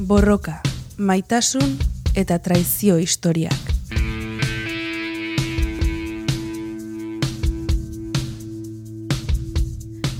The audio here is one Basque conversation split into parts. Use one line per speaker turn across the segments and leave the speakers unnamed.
Borroka, maitasun eta traizio historiak.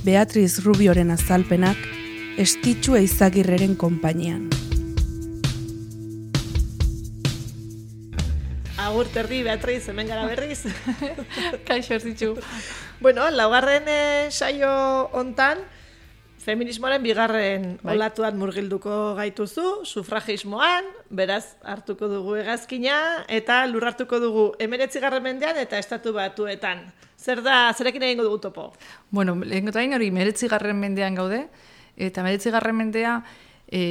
Beatriz Rubioren azalpenak estitxu eizagirreren konpainian.
Agur terdi, Beatriz, hemen gara berriz.
Kaixo erditzu.
bueno, laugarren eh, saio hontan, feminismoaren bigarren
Bai.
olatuan murgilduko gaituzu, sufragismoan, beraz hartuko dugu hegazkina, eta lur hartuko dugu emeretzigarren mendean eta estatu batuetan. Zer da, zerekin egingo dugu topo?
Bueno, lehen gain hori meretzi garren mendean gaude, eta meretzi garren mendea e,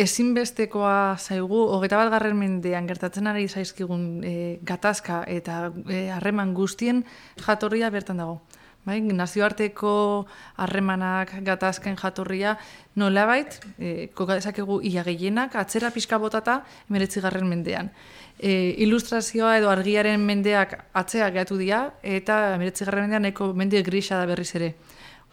ezinbestekoa zaigu, hogeta bat garren mendean gertatzen ari zaizkigun e, gatazka eta e, harreman guztien jatorria bertan dago. Bai, nazioarteko harremanak gatazken jatorria nolabait, e, koka dezakegu ia gehienak, atzera pixka botata emeretzi garren mendean. E, ilustrazioa edo argiaren mendeak atzea gehatu dira, eta emeretzi garren mendean nahiko mende grisa da berriz ere.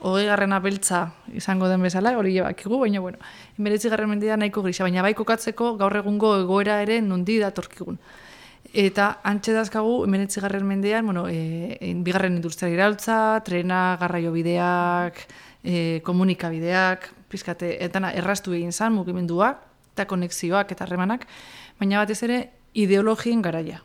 Hogei garrena beltza izango den bezala, hori jabakigu, baina bueno, emeretzi garren mendean nahiko grisa, baina bai kokatzeko gaur egungo egoera ere nondi datorkigun. Eta antxe dazkagu, emenetzi garren mendean, bueno, e, e, bigarren industria iraultza, trena, garraio bideak, e, komunikabideak, pizkate, eta errastu egin zan mugimenduak, eta konexioak eta harremanak, baina batez ere ideologien garaia.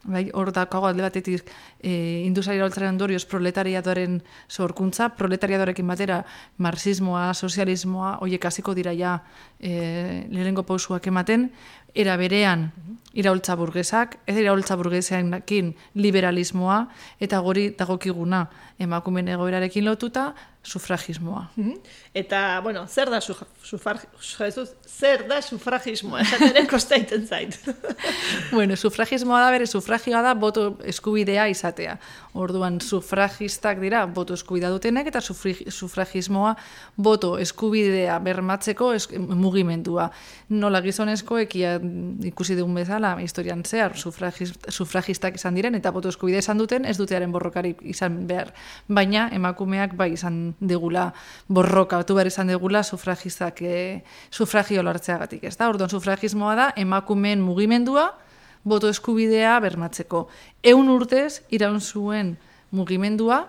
Bai, hor daukago alde batetik e, industria ondorioz proletariadoaren sorkuntza, proletariadorekin batera marxismoa, sozialismoa, hoiek hasiko dira ja e, lehenengo pausuak ematen, era berean iraultza burgesak, ez iraultza burgesakin liberalismoa, eta gori dagokiguna emakumen egoerarekin lotuta, sufragismoa.
Eta, bueno, zer da su, sufar, Jesus, zer da sufragismoa? Esaten ere kosta iten zait.
bueno, sufragismoa da bere, sufragioa da boto eskubidea izatea. Orduan, sufragistak dira boto eskubidea dutenek, eta sufragismoa boto eskubidea bermatzeko es, mugimendua. Nola gizonezkoek ia ikusi dugun bezala, historian zehar, sufragis, sufragistak izan diren, eta boto eskubidea izan duten, ez dutearen borrokari izan behar. Baina, emakumeak bai izan degula borroka, behar izan degula sufragistak e, sufragio lartzeagatik, ez da? Orduan, sufragismoa da emakumeen mugimendua, boto eskubidea bermatzeko. Eun urtez iraun zuen mugimendua,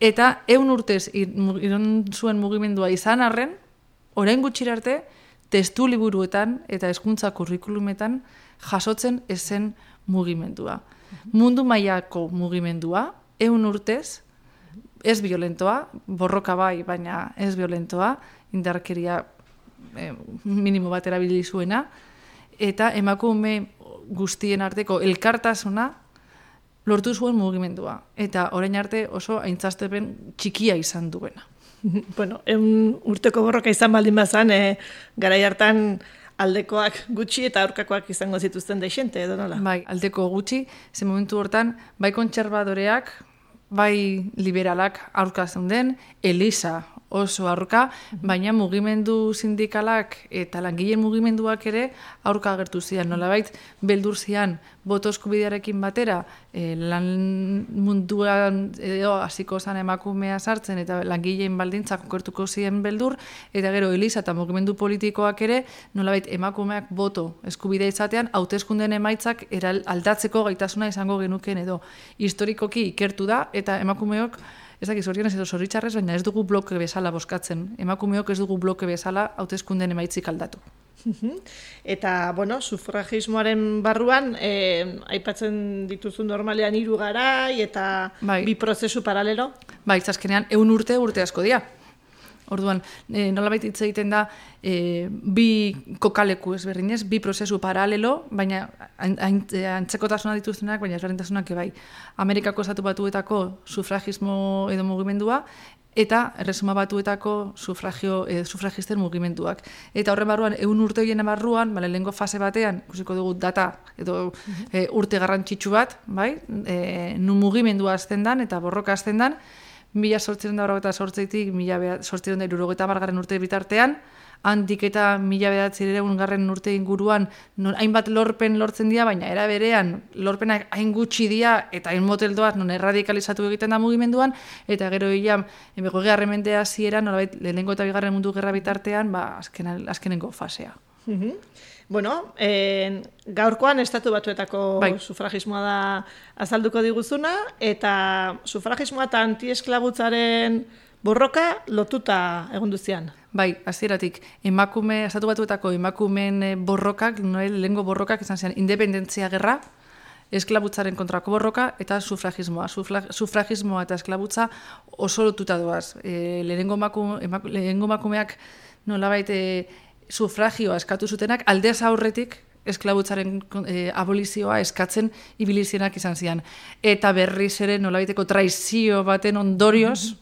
eta eun urtez iraun zuen mugimendua izan arren, orain gutxira arte, testu liburuetan eta hezkuntza kurrikulumetan jasotzen ezen mugimendua. Mundu mailako mugimendua, eun urtez, ez violentoa, borroka bai, baina ez violentoa, indarkeria eh, minimo bat erabili zuena, eta emakume guztien arteko elkartasuna lortu zuen mugimendua. Eta orain arte oso aintzaztepen txikia izan duena.
bueno, eun urteko borroka izan baldin bazan, e, garai hartan aldekoak gutxi eta aurkakoak izango zituzten deixente, edo nola?
Bai, aldeko gutxi, ze momentu hortan, bai kontserbadoreak, bai liberalak aurka zeuden, Elisa oso aurka, baina mugimendu sindikalak eta langileen mugimenduak ere aurka agertu zian. Nolabait, beldur zian boto eskubidearekin batera, e, lan munduan edo hasiko zan emakumea sartzen eta langileen baldintzak okertuko ziren beldur, eta gero Elisa eta mugimendu politikoak ere, nolabait emakumeak boto eskubidea izatean, hauteskundeen emaitzak eral, aldatzeko gaitasuna izango genuken edo historikoki ikertu da, eta emakumeok ez dakiz zorionez edo zoritxarrez, baina ez dugu bloke bezala boskatzen. Emakumeok ez dugu bloke bezala hauteskundeen emaitzik aldatu.
Mhm. Eta, bueno, sufragismoaren barruan, e, aipatzen dituzu normalean hiru garai eta
Bai.
bi prozesu paralelo.
Ba, izazkenean, eun urte urte asko dira. Orduan, e, nolabait hitz egiten da e, bi kokaleku ezberdinez, bi prozesu paralelo, baina ain- ain- antzekotasuna dituztenak, baina ezberdintasunak bai. Amerikako estatu batuetako sufragismo edo mugimendua, eta erresuma batuetako sufragio, e, sufragisten mugimenduak. Eta horren barruan, eun urte horien barruan, bale, lehengo fase batean, ikusiko dugu data edo e, urte garrantzitsu bat, bai? E, nu mugimendua azten dan eta borroka azten dan, mila sortziron da eta sortzeitik, mila sortziron da irurogeita margarren urte bitartean, handik eta mila behatzireun garren urte inguruan non, hainbat lorpen lortzen dira, baina era berean lorpenak hain gutxi dira eta hain motel doaz non erradikalizatu egiten da mugimenduan, eta gero ia, emego garrementea ziera, nolabait, lehenengo eta bigarren mundu gerra bitartean, ba, azken, azkenengo fasea.
Mm Bueno, en, gaurkoan estatu batuetako
Bai.
sufragismoa da azalduko diguzuna, eta sufragismoa eta antiesklabutzaren borroka lotuta egon duzian.
Bai, hasieratik emakume, estatu batuetako emakumeen eh, borrokak, noel, lehengo borrokak izan zian, independentzia gerra, esklabutzaren kontrako borroka eta sufragismoa. Sufla, sufragismoa eta esklabutza oso lotuta doaz. E, lehenengo emakumeak nolabait e, sufragioa eskatu zutenak aldez aurretik esklabutzaren e, abolizioa eskatzen ibilizienak izan zian. Eta berriz ere nolabaiteko traizio baten ondorioz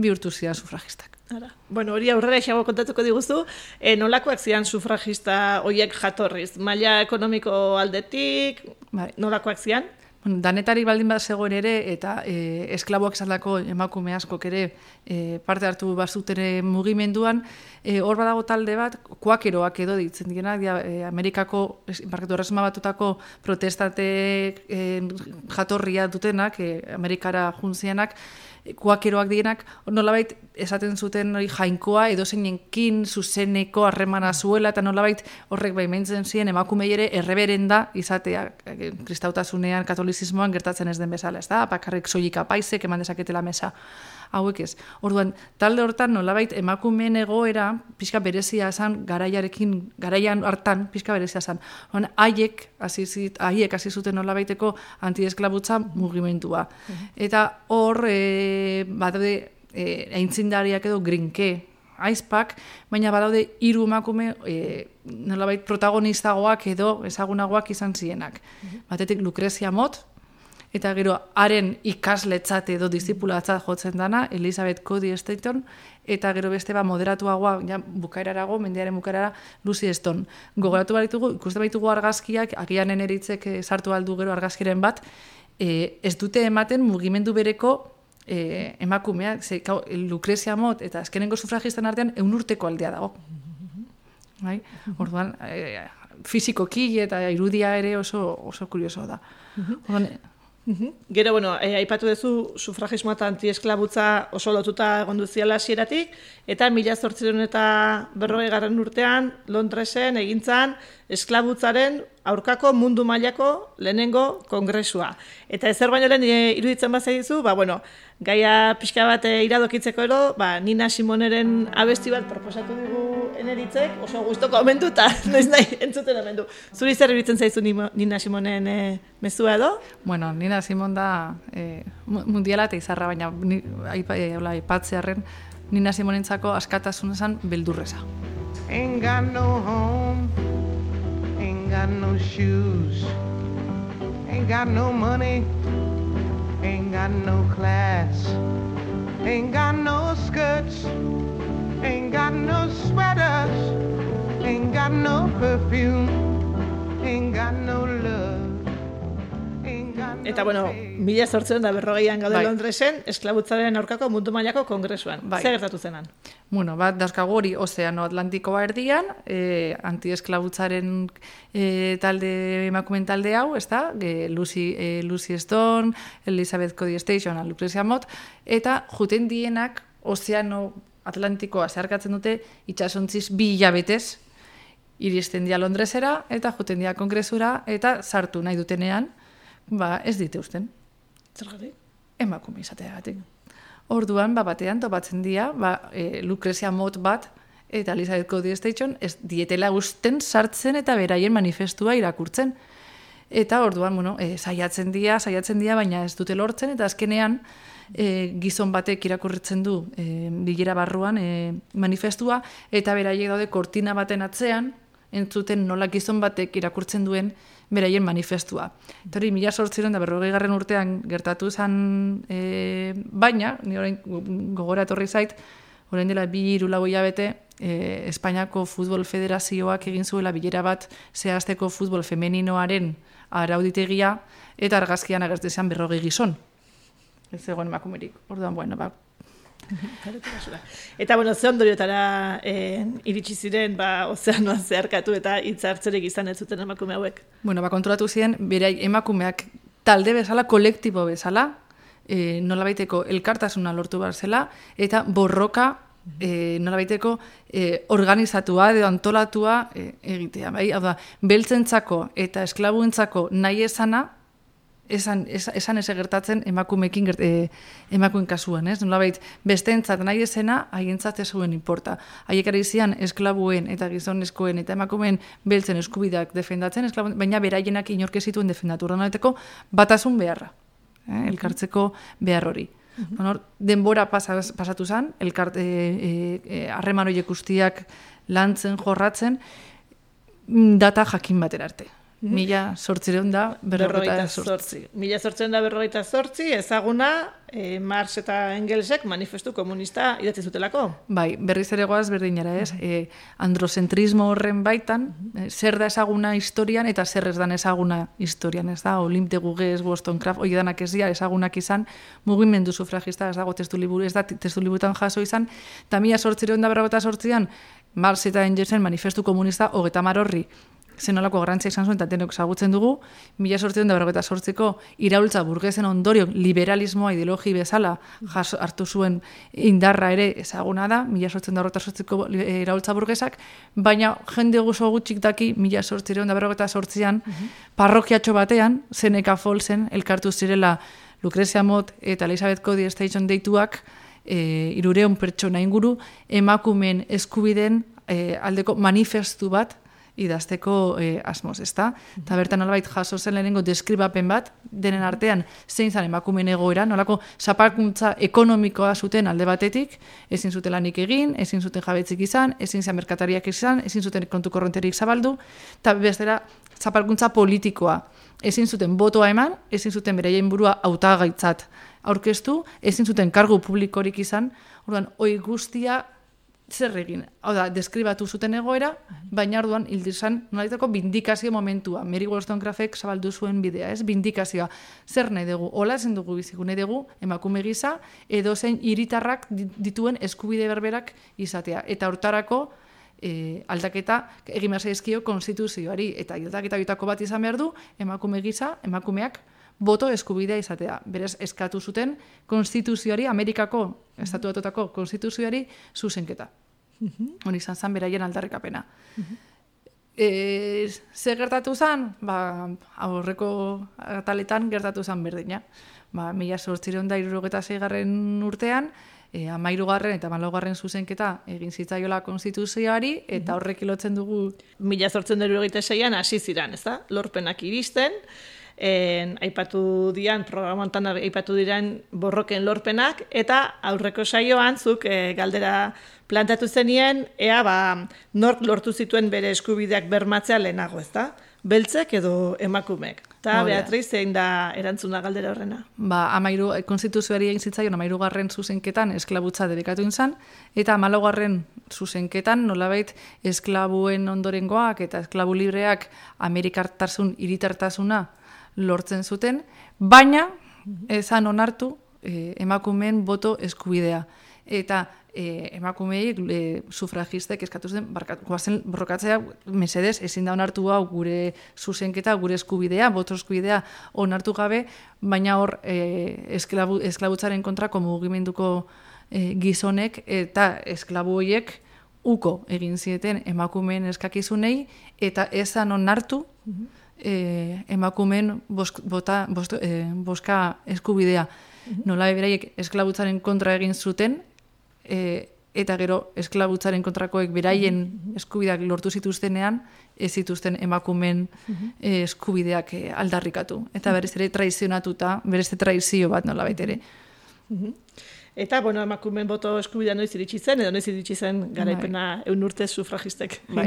bihurtu zian sufragistak.
Ara. Bueno, hori aurrera isago kontatuko diguzu, e, nolakoak zian sufragista hoiek jatorriz? Maila ekonomiko aldetik,
Bai.
nolakoak zian?
Bueno, danetarik baldin bat zegoen ere, eta e, esklaboak izandako emakume askok ere e, parte hartu bazutere mugimenduan, e, hor badago talde bat, kuakeroak edo ditzen dia, e, Amerikako, barkatu, erresuma batutako protestate e, jatorria dutenak, e, Amerikara juntzianak, e, kuakeroak dienak, nolabait esaten zuten hori jainkoa edo zeinenkin zuzeneko harremana zuela eta nolabait horrek baimentzen ziren emakumei ere erreberenda izatea kristautasunean, katolizismoan gertatzen ez den bezala, ez da? Bakarrik soilik apaizek eman dezaketela mesa hauek ez. Orduan, talde hortan nolabait emakumeen egoera pixka berezia esan garaiarekin, garaian hartan pixka berezia esan. Orduan, haiek hasi zit- haiek hasi zuten nolabaiteko antiesklabutza mugimendua. Eta hor, e, badaude, e, aintzindariak edo grinke, aizpak, baina badaude hiru emakume e, nolabait protagonistagoak edo ezagunagoak izan zienak. Batetik Lucrezia Mott, eta gero haren ikasletzat edo disipulatzat jotzen dana, Elizabeth Cody Staton, eta gero beste ba moderatuagoa, ja, bukaerarago, mendearen bukaerara, Lucy Stone. Gogoratu baritugu, ikuste baitugu argazkiak, agianen eritzek eh, sartu aldu gero argazkiren bat, e, ez dute ematen mugimendu bereko e, emakumeak, ze, kau, Lucrezia Mott eta azkenengo sufragisten artean eun urteko aldea dago. Bai? Orduan, e, fizikoki eta irudia ere oso, oso kurioso da. Orduan,
Gero, bueno, e, aipatu duzu sufragismoa eta antiesklabutza oso lotuta egon duziala hasieratik eta mila zortziron eta berrogei garren urtean Londresen egintzan esklabutzaren aurkako mundu mailako lehenengo kongresua. Eta ezer baino lehen e, iruditzen bat zaizu, ba, bueno, gaia pixka bat e, iradokitzeko ero, ba, Nina Simoneren abesti bat proposatu dugu eneritzek, oso guztoko omendu eta noiz nahi entzuten omendu. Zuri zer iruditzen zaizu Nina Simonen e, mezua edo?
Bueno, Nina Simon da e, mundiala eta izarra, baina ni, aipa, e, hola, aipatzearren Nina Simonentzako askatasun esan beldurreza.
Ain't got no home, ain't got no shoes, ain't got no money, ain't got no class, ain't got no skirts, ain't got no sweaters, ain't got no perfume, ain't got no love,
Eta, bueno, mila sortzen da berrogeian gaude
Bai.
Londresen, esklabutzaren aurkako mundu mailako kongresuan.
Bai.
Zer gertatu zenan?
Bueno, bat dauzkagu hori Ozeano Atlantikoa erdian, e, antiesklabutzaren e, talde emakumen talde hau, ez da? E, Lucy, e, Lucy Stone, Elizabeth Cody Station, Lucrecia Mott, eta juten dienak Ozeano Atlantikoa zeharkatzen dute itxasontziz bi hilabetez iristen dia Londresera eta juten dia kongresura eta sartu nahi dutenean, ba, ez dite usten
Zergatik?
emakume izateagatik. Orduan, ba, batean topatzen dira, ba, e, Lucrezia Mott bat, eta Elizabeth Cody Station, ez dietela usten sartzen eta beraien manifestua irakurtzen. Eta orduan, bueno, e, saiatzen dira, saiatzen dira, baina ez dute lortzen, eta azkenean e, gizon batek irakurritzen du e, bilera barruan e, manifestua, eta beraiek daude kortina baten atzean, entzuten nola gizon batek irakurtzen duen beraien manifestua. Eta hori, mila sortziren da berrogei garren urtean gertatu zen, e, baina, ni orain gogora etorri zait, orain dela bi hiru lau hilabete, e, Espainiako Futbol Federazioak egin zuela bilera bat zehazteko futbol femeninoaren arauditegia, eta argazkian agertzen zen berrogei gizon. Ez zegoen emakumerik. Orduan, bueno, ba,
Eta, bueno, ze ondoriotara eh, iritsi ziren, ba, ozeanoa zeharkatu eta hitzartzerek izan ez zuten emakume hauek.
Bueno, ba, kontrolatu ziren, bere emakumeak talde bezala, kolektibo bezala, e, nolabaiteko elkartasuna lortu behar zela, eta borroka e, nolabaiteko e, organizatua edo antolatua e, egitea. Bai? Hau da, beltzentzako eta esklabuentzako nahi esana, esan, esan ez gertatzen emakumekin gert, e, emakumen kasuan, ez? Nolabait, besteentzat nahi esena, haientzat ez zuen importa. Haiek ari zian esklabuen eta gizonezkoen eta emakumeen beltzen eskubidak defendatzen, esklabuen, baina beraienak inorkezituen defendatu. Ronaldeko batasun beharra, eh? elkartzeko behar hori. Bueno, denbora pasaz, pasatu zen, elkart, e, e, harreman horiek guztiak lantzen, jorratzen, mm, data jakin batera arte. Mila sortzireun da berrogeita sortzi.
Mila sortzireun da berrogeita sortzi, ezaguna e, Marx eta Engelsek manifestu komunista idatzi zutelako.
Bai, berriz ere goaz berdinara ez, e, androcentrismo horren baitan, e, zer da ezaguna historian eta zer ez dan ezaguna historian, ez da, Olimp de Gugez, Wollstonecraft, hoi danak ez dira ezagunak izan, mugimendu sufragista, ez dago testu liburu, ez da testu liburutan jaso izan, eta mila sortzireun da berrogeita sortzian, Marx eta Engelsen manifestu komunista hogeta horri zenolako garrantzia izan zuen, eta denok zagutzen dugu, mila sortzen da berroketa sortzeko iraultza burgezen ondorio liberalismoa ideologi bezala jas, hartu zuen indarra ere ezaguna da, mila sortzen da sortzeko eh, iraultza burgesak, baina jende guzo gutxik daki mila sortzen da berroketa sortzian, parrokiatxo batean, zeneka folzen, elkartu zirela Lucrezia Mot eta Elizabeth Cody Station deituak, e, irureon pertsona inguru, emakumen eskubiden e, aldeko manifestu bat, idazteko e, asmoz, ezta? Eta bertan nolabait jaso zen lehenengo deskribapen bat, denen artean zein zan emakumen egoera, nolako zapalkuntza ekonomikoa zuten alde batetik, ezin zuten lanik egin, ezin zuten jabetzik izan, ezin zan merkatariak izan, ezin zuten kontu korronterik zabaldu, eta bestera zapalkuntza politikoa. Ezin zuten botoa eman, ezin zuten bereien burua autagaitzat aurkeztu, ezin zuten kargu publikorik izan, orduan, oi guztia zer egin. Hau da, deskribatu zuten egoera, baina orduan hildizan nolaitako bindikazio momentua. Mary Wollstonecraftek zabaldu zuen bidea, ez? Bindikazioa. Zer nahi dugu? Ola zen dugu biziku nahi dugu emakume gisa edo zein hiritarrak dituen eskubide berberak izatea. Eta hortarako e, aldaketa egin zaizkio konstituzioari eta aldaketa bitako bat izan behar du emakume gisa, emakumeak boto eskubidea izatea. Berez, eskatu zuten konstituzioari, Amerikako estatuatotako konstituzioari zuzenketa. Hori izan zen beraien aldarrikapena. E, ze gertatu zen? Ba, aurreko ataletan gertatu zen berdina. Ba, mila sortzireon da irurogeta zeigarren urtean, e, amairugarren eta malaugarren zuzenketa egin zitzaiola konstituzioari, eta horrek ilotzen dugu...
Mila sortzen da irurogeta zeian hasi ziran, ez da? Lorpenak iristen, en, aipatu dian, programantan aipatu diren borroken lorpenak, eta aurreko saioan zuk e, galdera plantatu zenien, ea ba, nork lortu zituen bere eskubideak bermatzea lehenago, ez da? Beltzek edo emakumek. Eta Beatriz, zein da erantzuna galdera horrena?
Ba, amairu, eh, konstituzioari egin zitzaion, amairu garren zuzenketan esklabutza dedikatu inzan, eta amalogarren zuzenketan nolabait esklabuen ondorengoak eta esklabu libreak amerikartasun, iritartasuna lortzen zuten, baina ezan onartu e, emakumeen boto eskubidea. Eta e, emakumei e, sufragistek eskatu zen, guazen borrokatzea, mesedez, ezin da onartu hau gure zuzenketa, gure eskubidea, boto eskubidea onartu gabe, baina hor e, esklabu, esklabutzaren kontrako mugimenduko e, gizonek eta esklabu horiek uko egin zieten emakumeen eskakizunei, eta ezan onartu, mm e, emakumen bosk, bota, bost, e, boska eskubidea. Mm Nola beraiek esklabutzaren kontra egin zuten, e, eta gero esklabutzaren kontrakoek beraien eskubideak lortu zituztenean, ez zituzten emakumen e, eskubideak e, aldarrikatu. Eta berez ere traizionatuta, berez traizio bat nola baitere.
Eta, bueno, emakumen boto eskubidea noiz iritsi zen, edo noiz iritsi zen garaipena bai. eun urte sufragistek bai.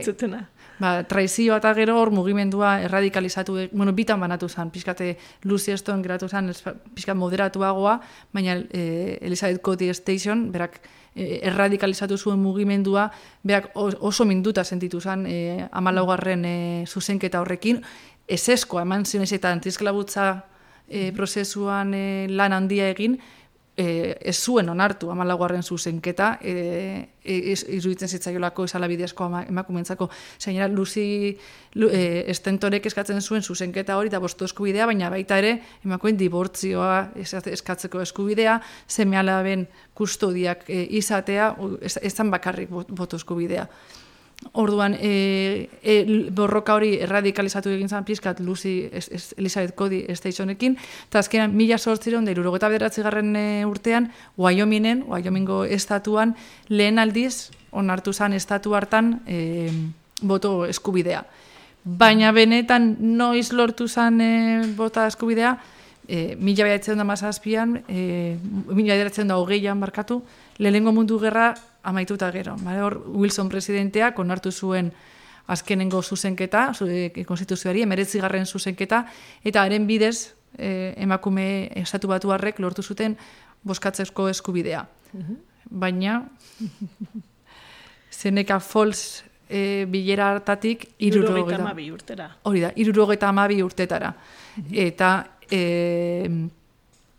Ba, traizioa eta gero hor mugimendua erradikalizatu, bueno, bitan banatu zen, pixkate Lucy Eston geratu zen, pixkat moderatuagoa, baina e, Elizabeth Cody Station, berak e, erradikalizatu zuen mugimendua, berak oso minduta sentitu zen e, amalaugarren e, zuzenketa horrekin, eseskoa eman zinez eta antisklabutza e, prozesuan e, lan handia egin, e, ez zuen onartu amalaguarren zuzenketa, e, e, iruditzen zitzaiolako esala bidezko emakumentzako. Zainera, Luzi lu, e, estentorek eskatzen zuen zuzenketa hori, eta bostu eskubidea, baina baita ere, emakumen dibortzioa eskatzeko eskubidea, zeme alaben kustodiak e, izatea, ez, ez bakarrik botu eskubidea. Orduan, e, e, borroka hori erradikalizatu egin zan pizkat Lucy es, es, Elizabeth Cody Stationekin, eta azkenan mila sortziron, da irurogeta bederatzi garren e, urtean, Wyomingen, Wyomingo estatuan, lehen aldiz, onartu zan estatu hartan, e, boto eskubidea. Baina benetan, noiz lortu zan e, bota eskubidea, e, mila bederatzen da mazazpian, e, mila bederatzen da hogeian barkatu, lehenengo mundu gerra amaituta gero. Bale, hor, Wilson presidenteak onartu zuen azkenengo zuzenketa, zu, e, konstituzioari, emeretzi garren zuzenketa, eta haren bidez, e, emakume estatu batu lortu zuten boskatzeko eskubidea. Mhm. Baina, zeneka fols e, bilera hartatik irurogeta.
urtera.
Hori da, irurogeta amabi urtetara. Mhm. Eta e,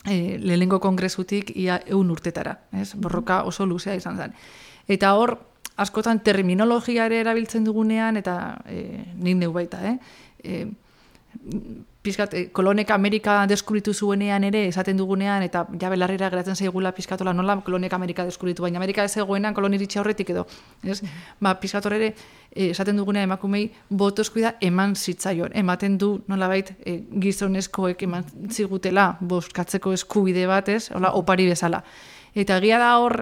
e, lehenengo kongresutik ia eun urtetara, ez? borroka oso luzea izan zen. Eta hor, askotan terminologiare erabiltzen dugunean, eta e, nik neu baita, eh? E, pizkat, eh, kolonek Amerika deskubritu zuenean ere, esaten dugunean, eta ja belarrera geratzen zaigula pizkatola nola kolonek Amerika deskubritu, baina Amerika ez egoenan koloniritxe horretik edo. Ez? Ba, pizkator ere, eh, esaten dugunean emakumei boto eskuida eman zitzaion. Ematen du nolabait e, gizonezkoek eman zigutela boskatzeko eskubide batez, hola, opari bezala. Eta egia da hor,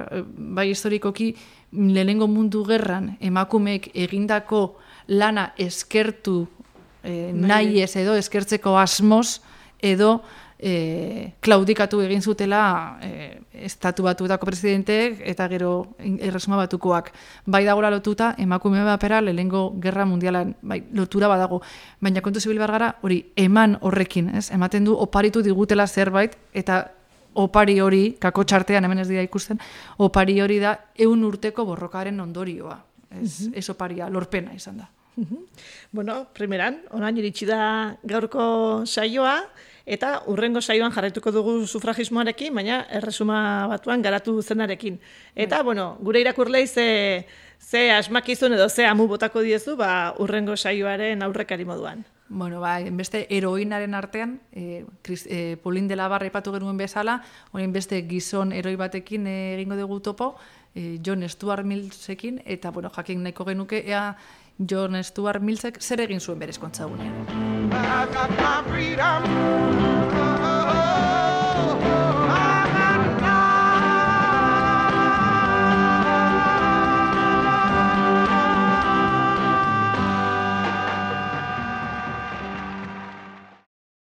bai historikoki, lehenengo mundu gerran emakumeek egindako lana eskertu e, nahi ez edo eskertzeko asmoz edo e, klaudikatu egin zutela e, estatu batuetako presidenteek eta gero erresuma batukoak. Bai dagoela lotuta, emakume bapera lehengo gerra mundialan bai, lotura badago. Baina kontu zibil bargara, hori eman horrekin, ez? ematen du oparitu digutela zerbait eta opari hori, kako txartean hemen ez dira ikusten, opari hori da eun urteko borrokaren ondorioa. Ez, mm ez oparia, lorpena izan da.
Bueno, primeran, onain iritsi da gaurko saioa, eta urrengo saioan jarraituko dugu sufragismoarekin, baina erresuma batuan garatu zenarekin. Eta, bai. bueno, gure irakurlei ze, ze asmakizun edo ze amu botako diezu, ba, urrengo saioaren aurrekari moduan.
Bueno, ba, beste heroinaren artean, e, Chris, e, Polin de la Barra ipatu genuen bezala, horien beste gizon heroi batekin egingo dugu topo, e, John Stuart Millsekin, eta, bueno, jakin nahiko genuke, ea John Stuart Millsek zer egin zuen berezkontza gunean.